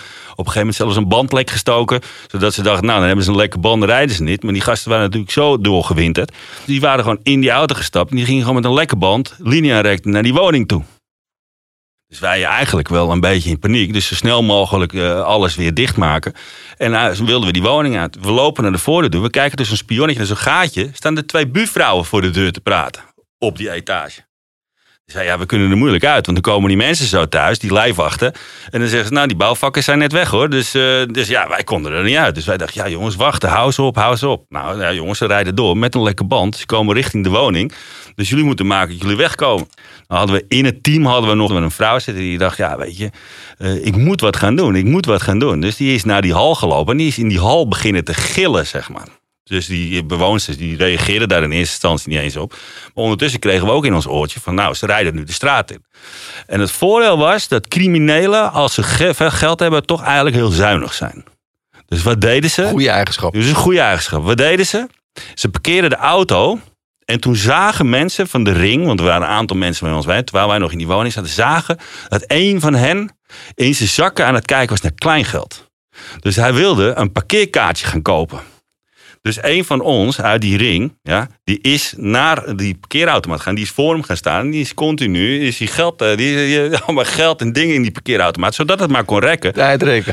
een gegeven moment zelfs een bandlek gestoken. Zodat ze dachten, nou, dan hebben ze een lekke band, dan rijden ze niet. Maar die gasten waren natuurlijk zo doorgewinterd. Die waren gewoon in die auto gestapt. En die gingen gewoon met een band, lineairect naar die woning toe. Dus wij eigenlijk wel een beetje in paniek. Dus zo snel mogelijk uh, alles weer dichtmaken. En uh, wilden we die woning uit. We lopen naar de voordeur. We kijken dus een spionnetje naar zo'n gaatje. Staan er twee buurvrouwen voor de deur te praten. Op die etage. Zei, ja, we kunnen er moeilijk uit. Want dan komen die mensen zo thuis, die lijfwachten. En dan zeggen ze, nou, die bouwvakkers zijn net weg hoor. Dus, uh, dus ja, wij konden er niet uit. Dus wij dachten, ja jongens, wachten, hou ze op, hou ze op. Nou ja, jongens, ze rijden door met een lekker band. Ze komen richting de woning. Dus jullie moeten maken dat jullie wegkomen. Dan hadden we in het team hadden we nog een vrouw zitten die dacht, ja weet je, uh, ik moet wat gaan doen. Ik moet wat gaan doen. Dus die is naar die hal gelopen en die is in die hal beginnen te gillen, zeg maar. Dus die bewoners die reageerden daar in eerste instantie niet eens op. Maar ondertussen kregen we ook in ons oortje van nou, ze rijden nu de straat in. En het voordeel was dat criminelen, als ze geld hebben, toch eigenlijk heel zuinig zijn. Dus wat deden ze? Goede eigenschap. Dus een goede eigenschap. Wat deden ze? Ze parkeerden de auto en toen zagen mensen van de ring, want er waren een aantal mensen bij ons bij, terwijl wij nog in die woning zaten, zagen dat een van hen in zijn zakken aan het kijken was naar kleingeld. Dus hij wilde een parkeerkaartje gaan kopen. Dus een van ons uit die ring, ja, die is naar die parkeerautomaat gaan. Die is voor hem gaan staan. Die is continu, is die geld, die, die, *laughs* allemaal geld en dingen in die parkeerautomaat. Zodat het maar kon rekken.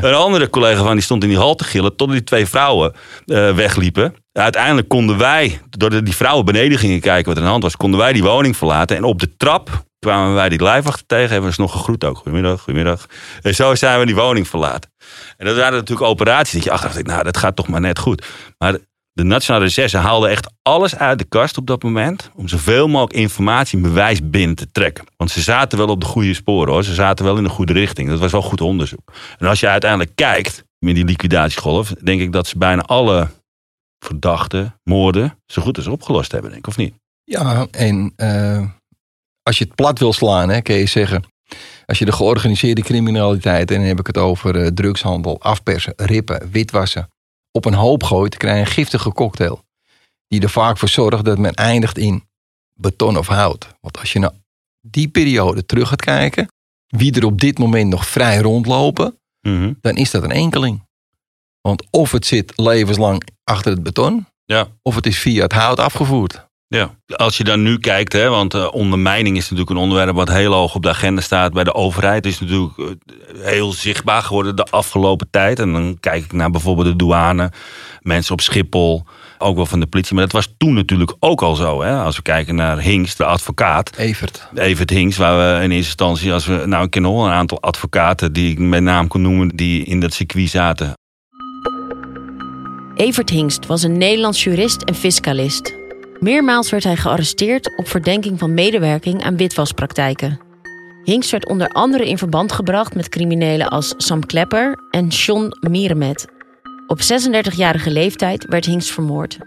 Een andere collega van die stond in die hal te gillen. Tot die twee vrouwen uh, wegliepen. Uiteindelijk konden wij, doordat die vrouwen beneden gingen kijken wat er aan de hand was, konden wij die woning verlaten. En op de trap kwamen wij die lijfwachter tegen. Hebben we ze nog gegroet ook. Goedemiddag, goedemiddag. En zo zijn we die woning verlaten. En dat waren natuurlijk operaties. Dat je achteraf nou, dat gaat toch maar net goed. Maar De Nationale Recherche haalde echt alles uit de kast op dat moment. Om zoveel mogelijk informatie en bewijs binnen te trekken. Want ze zaten wel op de goede sporen hoor. Ze zaten wel in de goede richting. Dat was wel goed onderzoek. En als je uiteindelijk kijkt met die liquidatiegolf. Denk ik dat ze bijna alle verdachten, moorden, zo goed als opgelost hebben. Denk ik, of niet? Ja, en uh, als je het plat wil slaan, hè, kun je zeggen. Als je de georganiseerde criminaliteit, en dan heb ik het over uh, drugshandel, afpersen, rippen, witwassen, op een hoop gooit, krijg je een giftige cocktail. Die er vaak voor zorgt dat men eindigt in beton of hout. Want als je naar die periode terug gaat kijken, wie er op dit moment nog vrij rondlopen, Mhm. dan is dat een enkeling. Want of het zit levenslang achter het beton, ja. of het is via het hout afgevoerd. Ja, als je dan nu kijkt, hè, want uh, ondermijning is natuurlijk een onderwerp wat heel hoog op de agenda staat bij de overheid. Het is natuurlijk uh, heel zichtbaar geworden de afgelopen tijd. En dan kijk ik naar bijvoorbeeld de douane, mensen op Schiphol, ook wel van de politie. Maar dat was toen natuurlijk ook al zo. Hè? Als we kijken naar Hinks, de advocaat. Evert. Evert Hinks, waar we in eerste instantie, als we, nou ik ken al een aantal advocaten die ik met naam kon noemen, die in dat circuit zaten. Evert Hingst was een Nederlands jurist en fiscalist. Meermaals werd hij gearresteerd op verdenking van medewerking aan witwaspraktijken. Hingst werd onder andere in verband gebracht met criminelen als Sam Klepper en John Mierenmet. Op 36-jarige leeftijd werd Hingst vermoord.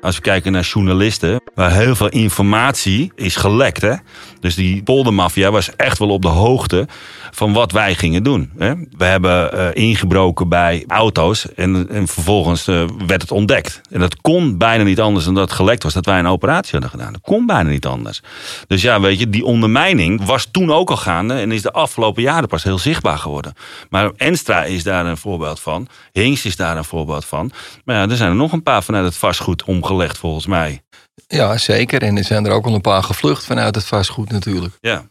Als we kijken naar journalisten, waar heel veel informatie is gelekt. Hè? Dus die poldermafia was echt wel op de hoogte van wat wij gingen doen. Hè? We hebben uh, ingebroken bij auto's en, en vervolgens uh, werd het ontdekt. En dat kon bijna niet anders dan dat gelekt was dat wij een operatie hadden gedaan. Dat kon bijna niet anders. Dus ja, weet je, die ondermijning was toen ook al gaande en is de afgelopen jaren pas heel zichtbaar geworden. Maar Enstra is daar een voorbeeld van. Hinks is daar een voorbeeld van. Maar ja, er zijn er nog een paar vanuit het vastgoed omgelegd volgens mij. Ja, zeker. En er zijn er ook al een paar gevlucht vanuit het vastgoed natuurlijk. Ja.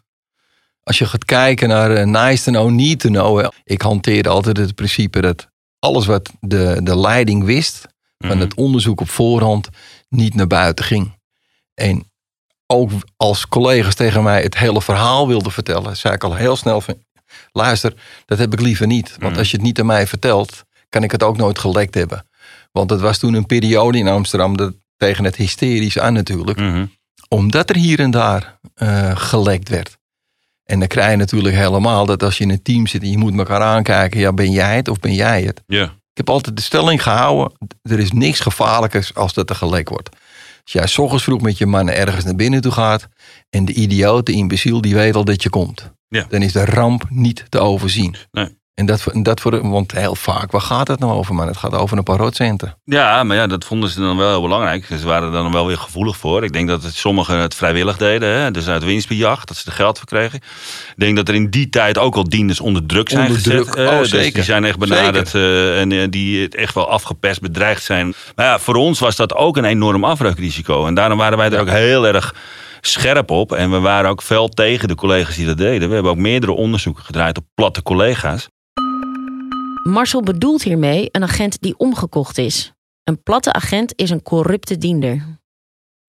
Als je gaat kijken naar uh, nice to know, need to know. Ik hanteerde altijd het principe dat alles wat de, de leiding wist van Mhm. het onderzoek op voorhand niet naar buiten ging. En ook als collega's tegen mij het hele verhaal wilden vertellen, zei ik al heel snel van, luister, dat heb ik liever niet. Want als je het niet aan mij vertelt, kan ik het ook nooit gelekt hebben. Want het was toen een periode in Amsterdam dat tegen het hysterisch aan natuurlijk. Mhm. Omdat er hier en daar uh, gelekt werd. En dan krijg je natuurlijk helemaal dat als je in een team zit en je moet elkaar aankijken, ja, ben jij het of ben jij het? Ja. Ik heb altijd de stelling gehouden, er is niks gevaarlijkers als dat er gelekt wordt. Als jij s ochtends vroeg met je mannen ergens naar binnen toe gaat en de idioot, de imbeciel, die weet al dat je komt. Ja. Dan is de ramp niet te overzien. Nee. En dat, dat voor, want heel vaak, waar gaat het nou over, man? Het gaat over een paar rotcenten. Ja, maar ja, dat vonden ze dan wel heel belangrijk. Ze waren er dan wel weer gevoelig voor. Ik denk dat het, sommigen het vrijwillig deden, hè? dus uit winstbejag, dat ze er geld voor kregen. Ik denk dat er in die tijd ook al dienders onder druk zijn Onder gezet. druk, eh, oh, dus zeker. die zijn echt benaderd uh, en uh, die echt wel afgepest, bedreigd zijn. Maar ja, voor ons was dat ook een enorm afbreukrisico. En daarom waren wij er ook heel erg scherp op. En we waren ook fel tegen de collega's die dat deden. We hebben ook meerdere onderzoeken gedraaid op platte collega's. Marcel bedoelt hiermee een agent die omgekocht is. Een platte agent is een corrupte diender.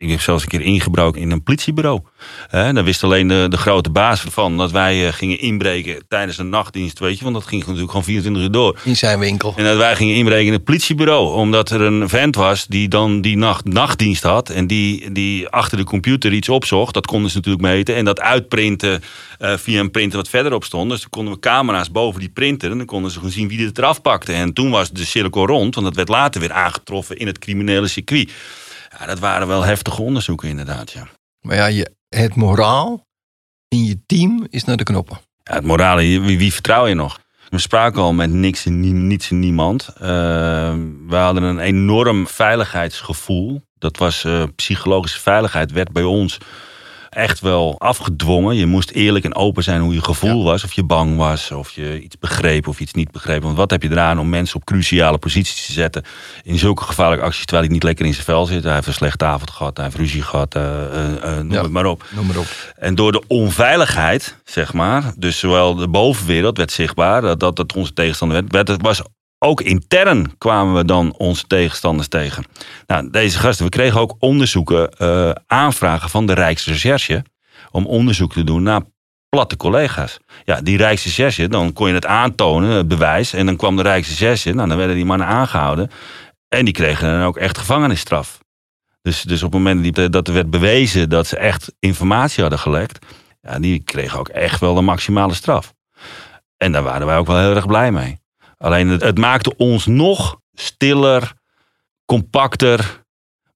Ik heb zelfs een keer ingebroken in een politiebureau. He, daar wist alleen de, de grote baas van dat wij uh, gingen inbreken tijdens een nachtdienst. Weet je, want dat ging natuurlijk gewoon 24 uur door. In zijn winkel. En dat wij gingen inbreken in het politiebureau. Omdat er een vent was die dan die nacht nachtdienst had. En die, die achter de computer iets opzocht. Dat konden ze natuurlijk meten. En dat uitprinten uh, via een printer wat verderop stond. Dus dan konden we camera's boven die printer. En dan konden ze gewoon zien wie het eraf pakte. En toen was de cirkel rond. Want dat werd later weer aangetroffen in het criminele circuit. Ja, dat waren wel heftige onderzoeken inderdaad, ja. Maar ja, je, het moraal in je team is naar de knoppen. Ja, het moraal, wie, wie vertrouw je nog? We spraken al met niks en, niets en niemand. Uh, we hadden een enorm veiligheidsgevoel. Dat was uh, psychologische veiligheid, werd bij ons echt wel afgedwongen. Je moest eerlijk en open zijn hoe je gevoel ja. was. Of je bang was, of je iets begreep of iets niet begreep. Want wat heb je eraan om mensen op cruciale posities te zetten... in zulke gevaarlijke acties, terwijl hij niet lekker in zijn vel zit. Hij heeft een slechte avond gehad, hij heeft ruzie gehad, uh, uh, noem ja, het maar op. Noem maar op. En door de onveiligheid, zeg maar... dus zowel de bovenwereld werd zichtbaar, dat, dat, dat onze tegenstander werd... werd het was ook intern kwamen we dan onze tegenstanders tegen. Nou, deze gasten, we kregen ook onderzoeken, uh, aanvragen van de Rijksrecherche. om onderzoek te doen naar platte collega's. Ja, die Rijksrecherche, dan kon je het aantonen, het bewijs. En dan kwam de Rijksrecherche, nou, dan werden die mannen aangehouden. En die kregen dan ook echt gevangenisstraf. Dus, dus op het moment dat er werd bewezen dat ze echt informatie hadden gelekt, ja, die kregen ook echt wel de maximale straf. En daar waren wij ook wel heel erg blij mee. Alleen het, het maakte ons nog stiller, compacter,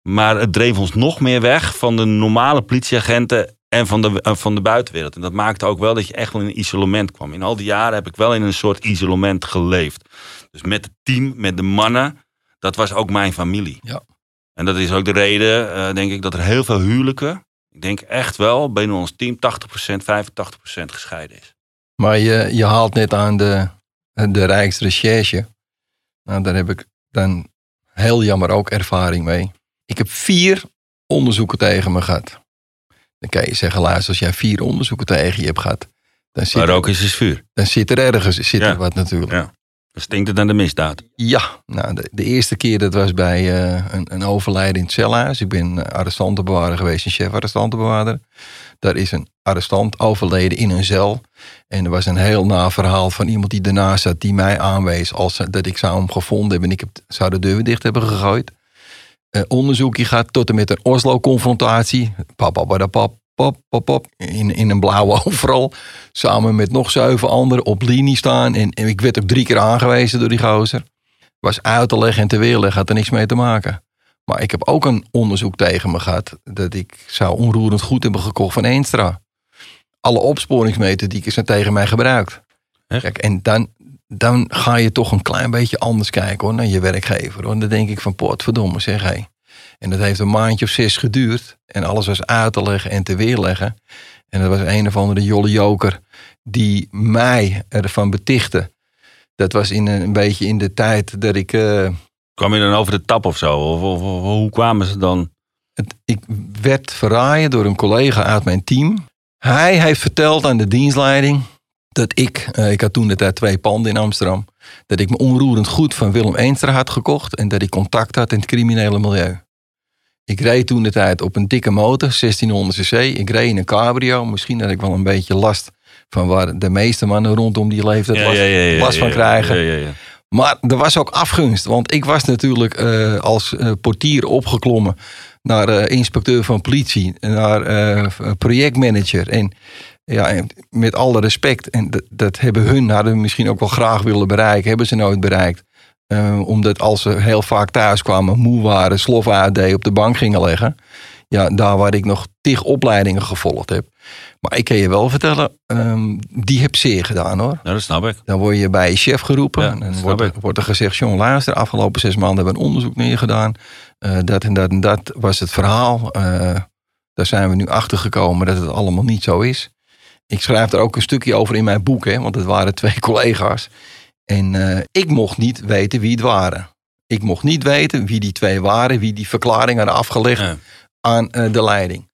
maar het dreef ons nog meer weg van de normale politieagenten en van de, van de buitenwereld. En dat maakte ook wel dat je echt wel in een isolement kwam. In al die jaren heb ik wel in een soort isolement geleefd. Dus met het team, met de mannen, dat was ook mijn familie. Ja. En dat is ook de reden, eh, denk ik, dat er heel veel huwelijken, ik denk echt wel binnen ons team 80%, 85% gescheiden is. Maar je, je haalt net aan de, de Rijksrecherche. Nou, daar heb ik dan heel jammer ook ervaring mee. Ik heb vier onderzoeken tegen me gehad. Dan kan je zeggen, luister, als jij vier onderzoeken tegen je hebt gehad, dan zit, Maar er, ook is is vuur. dan zit er ergens zit er wat natuurlijk. Ja. Dan stinkt het aan de misdaad. Ja, nou, de, de eerste keer dat was bij eh, een, een overlijden in het celhuis. Ik ben uh, arrestantenbewaarder geweest en chef-arrestantenbewaarder. Daar is een arrestant overleden in een cel. En er was een heel na verhaal van iemand die ernaast zat... die mij aanwees als eh, dat ik zou hem gevonden hebben... en ik heb, zou de deur dicht hebben gegooid. Uh, onderzoekje gaat tot en met een Oslo-confrontatie. Pap, pap, in, in een blauwe *laughs* overal. Samen met nog zeven anderen op linie staan. En, en ik werd ook drie keer aangewezen door die gozer. Was uit te leggen en te weerleggen, had er niks mee te maken. Maar ik heb ook een onderzoek tegen me gehad. dat ik zou onroerend goed hebben gekocht van Eenstra. Alle opsporingsmethodieken zijn tegen mij gebruikt. Kijk, en dan, dan ga je toch een klein beetje anders kijken hoor, naar je werkgever. Hoor. Dan denk ik van, potverdomme zeg hé. En dat heeft een maandje of zes geduurd. En alles was uit te leggen en te weerleggen. En dat was een of andere jolle joker die mij ervan betichtte. Dat was in een, een beetje in de tijd dat ik... Uh, Kwam je dan over de tap of zo? Of, of, of hoe kwamen ze dan? Het, ik werd verraaien door een collega uit mijn team. Hij heeft verteld aan de dienstleiding dat ik, uh, ik had toen de tijd twee panden in Amsterdam, dat ik me onroerend goed van Willem Eenstra had gekocht en dat ik contact had in het criminele milieu. Ik reed toen de tijd op een dikke motor, 1600 cc. Ik reed in een cabrio. Misschien had ik wel een beetje last van waar de meeste mannen rondom die leeftijd Ja, last, ja, ja, ja, last van ja, krijgen. Maar er was ook afgunst. Want ik was natuurlijk eh, als eh, portier opgeklommen naar eh, inspecteur van politie, naar projectmanager. En ja, met alle respect, en dat, hebben hun hadden misschien ook wel graag willen bereiken, hebben ze nooit bereikt. Omdat als ze heel vaak thuis kwamen, moe waren, slof uitdeden, op de bank gingen leggen. Ja, daar waar ik nog tig opleidingen gevolgd heb. Maar ik kan je wel vertellen, ehm, die heb zeer gedaan hoor. Ja, dat snap ik. Dan word je bij je chef geroepen. Ja, en dan wordt, er- wordt er gezegd, John luister, afgelopen zes maanden hebben we een onderzoek neergedaan. Eh, dat en dat en dat was het verhaal. Eh, daar zijn we nu achter gekomen dat het allemaal niet zo is. Ik schrijf er ook een stukje over in mijn boek, hè, want het waren twee *laughs* collega's. En eh, ik mocht niet weten wie het waren. Ik mocht niet weten wie die twee waren, wie die verklaring hadden afgelegd aan eh, de leiding.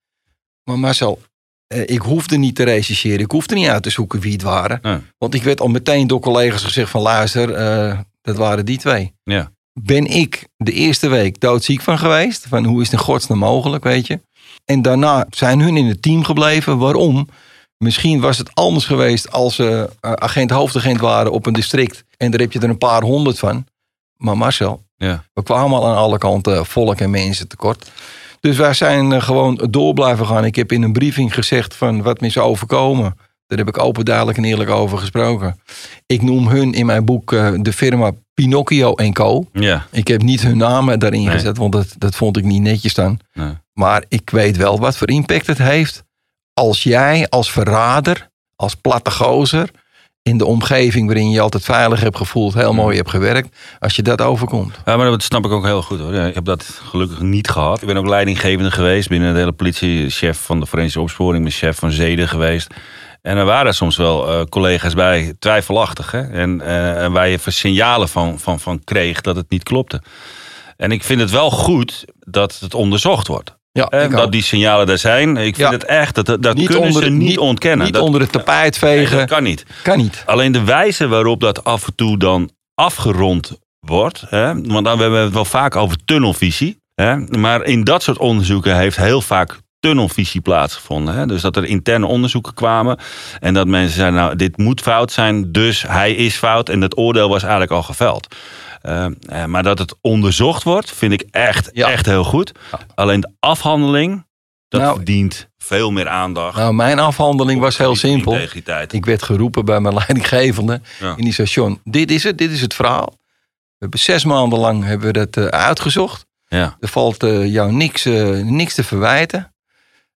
Maar Marcel, eh, ik hoefde niet te rechercheren. Ik hoefde niet uit te zoeken wie het waren. Want ik werd al meteen door collega's gezegd van luister, eh, dat waren die twee. Ja. Ben ik de eerste week doodziek van geweest? Van hoe is het in godsnaam mogelijk, weet je? En daarna zijn hun in het team gebleven. Waarom? Misschien was het anders geweest als ze agent, hoofdagent waren op een district. En daar heb je er een paar honderd van. Maar Marcel, Ja. we kwamen al aan alle kanten volk en mensen tekort. Dus wij zijn eh, gewoon door blijven gaan. Ik heb in een briefing gezegd van wat me is overkomen. Daar heb ik open, duidelijk en eerlijk over gesproken. Ik noem hun in mijn boek eh, de firma Pinocchio Co. Ja. Ik heb niet hun namen daarin Nee. gezet, want dat, dat vond ik niet netjes dan. Nee. Maar ik weet wel wat voor impact het heeft. Als jij als verrader, als platte gozer... in de omgeving waarin je je altijd veilig hebt gevoeld... heel mooi hebt gewerkt, als je dat overkomt. Ja, maar dat snap ik ook heel goed hoor. Ik heb dat gelukkig niet gehad. Ik ben ook leidinggevende geweest binnen de hele politie. Chef van de forensische opsporing, ben chef van zeden geweest. En er waren soms wel eh, collega's bij twijfelachtig. Hè? En, eh, en waar je signalen van, van, van kreeg dat het niet klopte. En ik vind het wel goed dat het onderzocht wordt. Ja, Eh, dat ook. die signalen er zijn. Ik vind Ja. het echt, dat, dat Niet kunnen onder ze niet, niet- ontkennen. niet Dat- onder het tapijt vegen. Nee, dat kan niet. Kan niet. Alleen de wijze waarop dat af en toe dan afgerond wordt. Hè? Want dan we hebben we het wel vaak over tunnelvisie. Hè? Maar in dat soort onderzoeken heeft heel vaak tunnelvisie plaatsgevonden. Hè? Dus dat er interne onderzoeken kwamen. En dat mensen zeiden, nou, dit moet fout zijn. Dus hij is fout. En het oordeel was eigenlijk al geveld. Eh, eh, maar dat het onderzocht wordt, vind ik echt, echt heel goed. Alleen de afhandeling, dat Nou, verdient veel meer aandacht. Nou, mijn afhandeling was heel simpel. integriteit. Ik werd geroepen bij mijn *laughs* leidinggevende Ja. in die station. Dit is het, dit is het verhaal. We hebben zes maanden lang hebben we dat eh, uitgezocht. Ja. Er valt jou niks, niks te verwijten.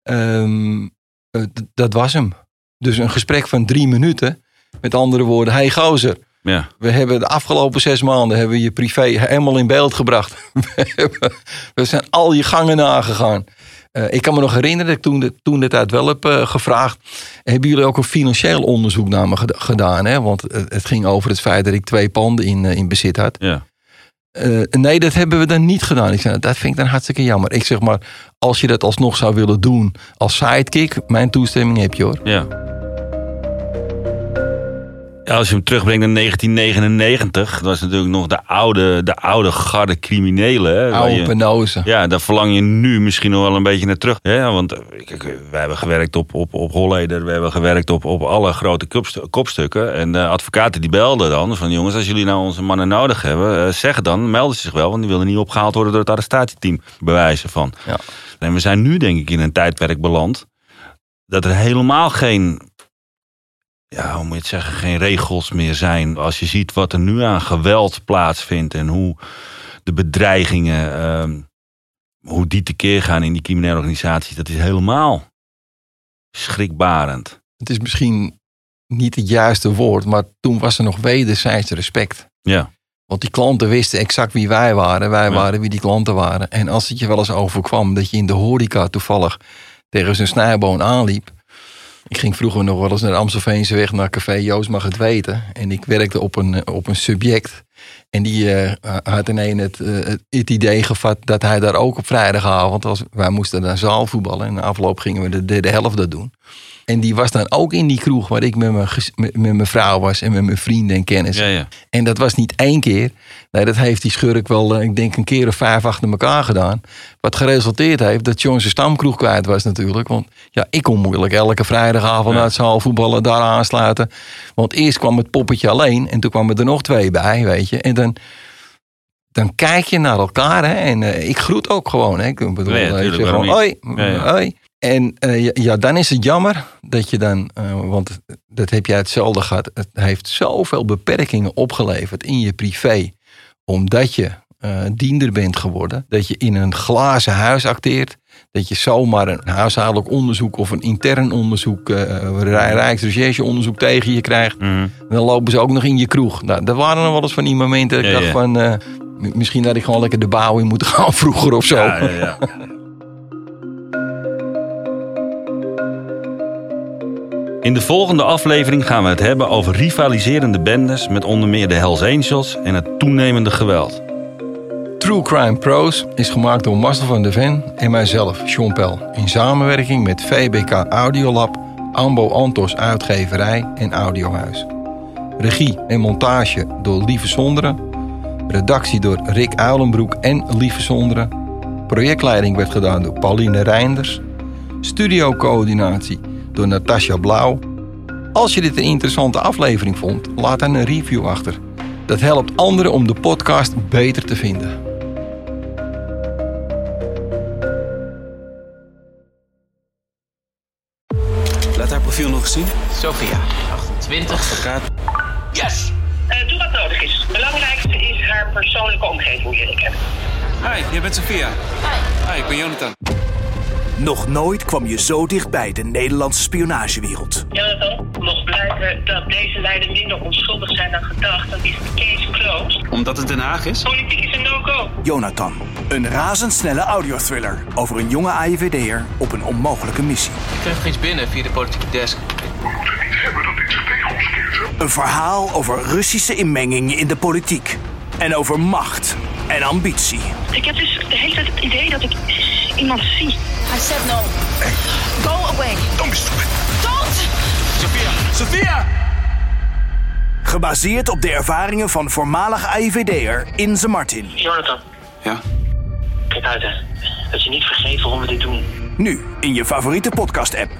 Ehm, eh, dat was hem. Dus een gesprek van drie minuten. Met andere woorden, hey gozer. Ja. We hebben de afgelopen zes maanden hebben we je privé helemaal in beeld gebracht. *laughs* We, hebben- we zijn al je gangen nagegaan. Eh, ik kan me nog herinneren dat ik toen, de, toen de tijd wel heb eh, gevraagd. Hebben jullie ook een financieel onderzoek naar me geda- gedaan? Hè? Want eh, het ging over het feit dat ik twee panden in, in bezit had. Ja. Nee, dat hebben we dan niet gedaan. Ik zei, dat vind ik dan hartstikke jammer. Ik zeg maar, als je dat alsnog zou willen doen als sidekick, mijn toestemming heb je hoor. Ja. Als je hem terugbrengt naar 1999, dat was natuurlijk nog de oude, de oude garde criminelen. Hè, Oude penose. Ja, daar verlang je nu misschien nog wel een beetje naar terug. Ja, want eh, kijk, wij hebben gewerkt op, op, op Holleder, we hebben gewerkt op, op alle grote kopstu- kopstukken. En de advocaten die belden dan van jongens, als jullie nou onze mannen nodig hebben, eh, zeg het dan, melden ze zich wel. Want die willen niet opgehaald worden door het arrestatieteam, bewijzen van. Ja. En we zijn nu denk ik in een tijdperk beland dat er helemaal geen ja, hoe moet je het zeggen, geen regels meer zijn. Als je ziet wat er nu aan geweld plaatsvindt en hoe de bedreigingen, ehm, hoe die tekeer gaan in die criminele organisaties, dat is helemaal schrikbarend. Het is misschien niet het juiste woord, maar toen was er nog wederzijds respect. Ja. Want die klanten wisten exact wie wij waren. Wij waren wie die klanten waren. En als het je wel eens overkwam dat je in de horeca toevallig tegen zijn snijboon aanliep. Ik ging vroeger nog wel eens naar de Amstelveense weg naar Café Joost mag het weten. En ik werkte op een, eh, op een subject. En die eh, had ineens het, eh, het, het idee gevat dat hij daar ook op vrijdagavond was. Wij moesten naar zaalvoetballen. En na afloop gingen we de derde helft dat doen. En die was dan ook in die kroeg waar ik met mijn, met, vrouw was en met mijn vrienden en kennissen. Ja, ja. En dat was niet één keer. Nee, dat heeft die schurk wel, eh, ik denk, een keer of vijf achter elkaar gedaan. Wat geresulteerd heeft dat John zijn stamkroeg kwijt was natuurlijk. Want ja, ik kon moeilijk elke vrijdagavond naar het zaalvoetballen daar aansluiten. Want eerst kwam het poppetje alleen en toen kwamen er nog twee bij, weet je. En dan, dan kijk je naar elkaar hè. En eh, ik groet ook gewoon, hè. Ik bedoel, ik tuurlijk, gewoon, hoi? Ja, hoi. En eh, ja, ja, dan is het jammer dat je dan, eh, want dat heb jij hetzelfde gehad. Het heeft zoveel beperkingen opgeleverd in je privé. Omdat je eh, diender bent geworden. Dat je in een glazen huis acteert. Dat je zomaar een huishoudelijk onderzoek of een intern onderzoek, eh Rij- Rijksrecherche-onderzoek tegen je krijgt. Dan lopen ze ook nog in je kroeg. Nou, er waren nog wel eens van die momenten dat ik Ja, dacht ja. van... eh, misschien had ik gewoon lekker de bouw in moeten *laughs* gaan vroeger of zo. Ja, ja, ja. In de volgende aflevering gaan we het hebben over rivaliserende bendes met onder meer de Hells Angels en het toenemende geweld. True Crime Pros is gemaakt door Marcel van der Ven en mijzelf, Sean Pel. In samenwerking met VBK Audiolab, Ambo Antos Uitgeverij en Audiohuis. Regie en montage door Lieve Zonderen. Redactie door Rick Uilenbroek en Lieve Zonderen. Projectleiding werd gedaan door Pauline Reinders. Studiocoördinatie door Natasja Blauw. Als je dit een interessante aflevering vond, laat dan een review achter. Dat helpt anderen om de podcast beter te vinden. Sophia, 28. Advocaat. Yes! Eh, doe wat nodig is. Het belangrijkste is haar persoonlijke omgeving leren kennen. Hi, jij bent Sophia. Hi. Hi, ik ben Jonathan. Nog nooit kwam je zo dichtbij de Nederlandse spionagewereld. Jonathan, mocht blijken dat deze leiden minder onschuldig zijn dan gedacht, dan is de case closed. Omdat het Den Haag is? Politiek is een no-go. Jonathan, een razendsnelle audiothriller over een jonge AIVD'er op een onmogelijke missie. Ik nog iets binnen via de politieke desk. Een verhaal over Russische inmenging in de politiek. En over macht en ambitie. Ik heb dus de hele tijd het idee dat ik iemand zie. I said no. Go away. Don't be stupid. Don't! Sophia! Sophia! Gebaseerd op de ervaringen van voormalig AIVD'er Inze Martin. Jonathan. Ja? Kijk uit hè. Dat je niet vergeet waarom we dit doen. Nu in je favoriete podcast-app.